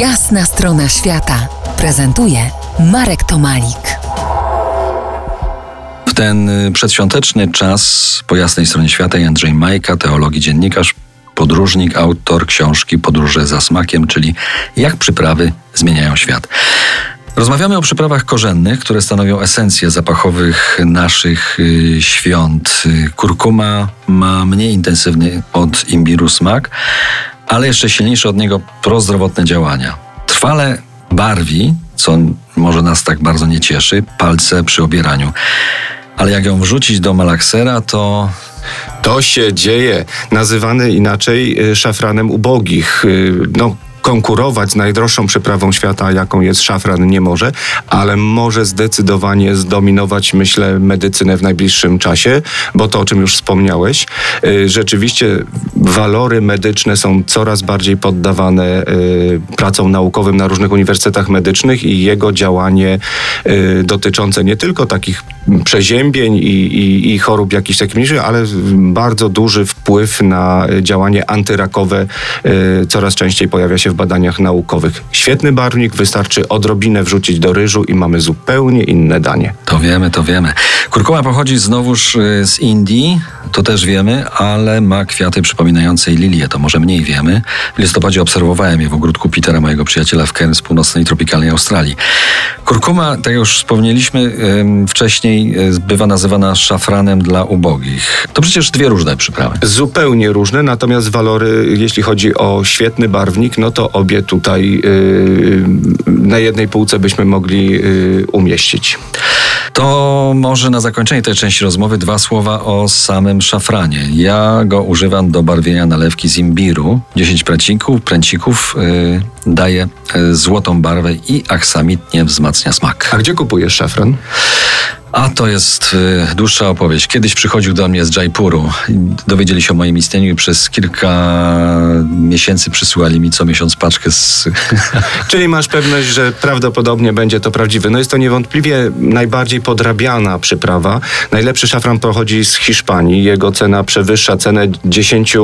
Jasna strona świata prezentuje Marek Tomalik. W ten y, przedświąteczny czas po jasnej stronie świata Jędrzej Majka, teolog i dziennikarz, podróżnik, autor książki Podróże za smakiem, czyli Jak przyprawy zmieniają świat. Rozmawiamy o przyprawach korzennych, które stanowią esencję zapachowych naszych y, świąt. Y, kurkuma ma mniej intensywny od imbiru smak, ale jeszcze silniejsze od niego prozdrowotne działania. Trwale barwi, co może nas tak bardzo nie cieszy, palce przy obieraniu. Ale jak ją wrzucić do malaksera, to To się dzieje, nazywany inaczej y, szafranem ubogich. Y, No, konkurować z najdroższą przyprawą świata, jaką jest szafran, nie może, ale może zdecydowanie zdominować, myślę, medycynę w najbliższym czasie, bo to, o czym już wspomniałeś, y, rzeczywiście walory medyczne są coraz bardziej poddawane y, pracom naukowym na różnych uniwersytetach medycznych i jego działanie y, dotyczące nie tylko takich przeziębień i, i, i chorób jakichś takich mniejszych, ale bardzo duży wpływ na działanie antyrakowe y, coraz częściej pojawia się w badaniach naukowych. Świetny barwnik, wystarczy odrobinę wrzucić do ryżu i mamy zupełnie inne danie. To wiemy, to wiemy. Kurkuma pochodzi znowuż y, z Indii, to też wiemy, ale ma kwiaty przypominające lilię, to może mniej wiemy. W listopadzie obserwowałem je w ogródku Petera, mojego przyjaciela w Cairns, północnej tropikalnej Australii. Kurkuma, tak jak już wspomnieliśmy wcześniej, y, bywa nazywana szafranem dla ubogich. To przecież dwie różne przyprawy. Zupełnie różne, natomiast walory, jeśli chodzi o świetny barwnik, no to obie tutaj y, na jednej półce byśmy mogli y, umieścić. To może na zakończenie tej części rozmowy dwa słowa o samym szafranie. Ja go używam do barwienia nalewki z imbiru. 10 pręcików, pręcików yy, daje złotą barwę i aksamitnie wzmacnia smak. A gdzie kupujesz szafran? A to jest y, dłuższa opowieść. Kiedyś przychodził do mnie z Jaipuru. Dowiedzieli się o moim istnieniu i przez kilka miesięcy przysyłali mi co miesiąc paczkę z... Czyli masz pewność, że prawdopodobnie będzie to prawdziwe. No jest to niewątpliwie najbardziej podrabiana przyprawa. Najlepszy szafran pochodzi z Hiszpanii. Jego cena przewyższa cenę 10 y,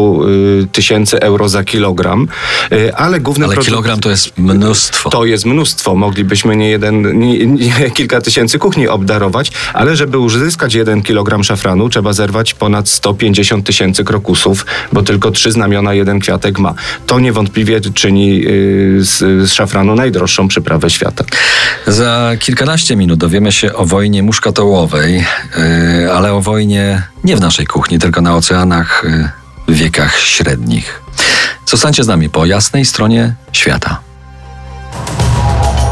tysięcy euro za kilogram. Y, ale główny Ale produkt- kilogram to jest mnóstwo. To jest mnóstwo. Moglibyśmy nie jeden, nie, nie kilka tysięcy kuchni obdarować, ale żeby uzyskać jeden kilogram szafranu, trzeba zerwać ponad 150 tysięcy krokusów, bo tylko trzy znamiona jeden kwiatek ma. To niewątpliwie czyni y, z, z szafranu najdroższą przyprawę świata. Za kilkanaście minut dowiemy się o wojnie muszkatołowej, yy, ale o wojnie nie w naszej kuchni, tylko na oceanach w wiekach średnich. Zostańcie z nami po jasnej stronie świata.